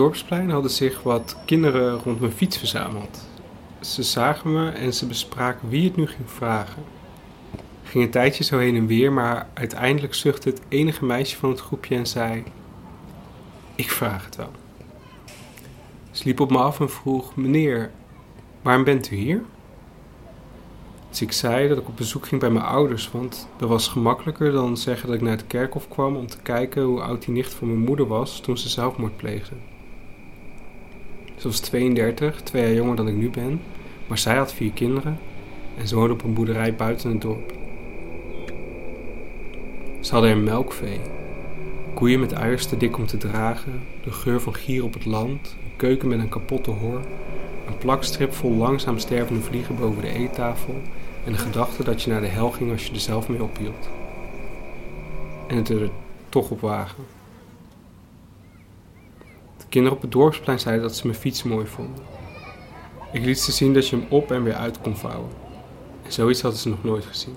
dorpsplein hadden zich wat kinderen rond mijn fiets verzameld. Ze zagen me en ze bespraken wie het nu ging vragen. Ging een tijdje zo heen en weer, maar uiteindelijk zuchtte het enige meisje van het groepje en zei: Ik vraag het wel. Ze liep op me af en vroeg: Meneer, waarom bent u hier? Dus ik zei dat ik op bezoek ging bij mijn ouders, want dat was gemakkelijker dan zeggen dat ik naar het kerkhof kwam om te kijken hoe oud die nicht van mijn moeder was toen ze zelfmoord pleegde. Ze was 32, twee jaar jonger dan ik nu ben, maar zij had vier kinderen en ze woonde op een boerderij buiten het dorp. Ze hadden er melkvee, koeien met uiers te dik om te dragen, de geur van gier op het land, een keuken met een kapotte hoor, een plakstrip vol langzaam stervende vliegen boven de eettafel en de gedachte dat je naar de hel ging als je er zelf mee ophield. En het er toch op wagen. Kinderen op het dorpsplein zeiden dat ze mijn fiets mooi vonden. Ik liet ze zien dat je hem op en weer uit kon vouwen. En zoiets hadden ze nog nooit gezien.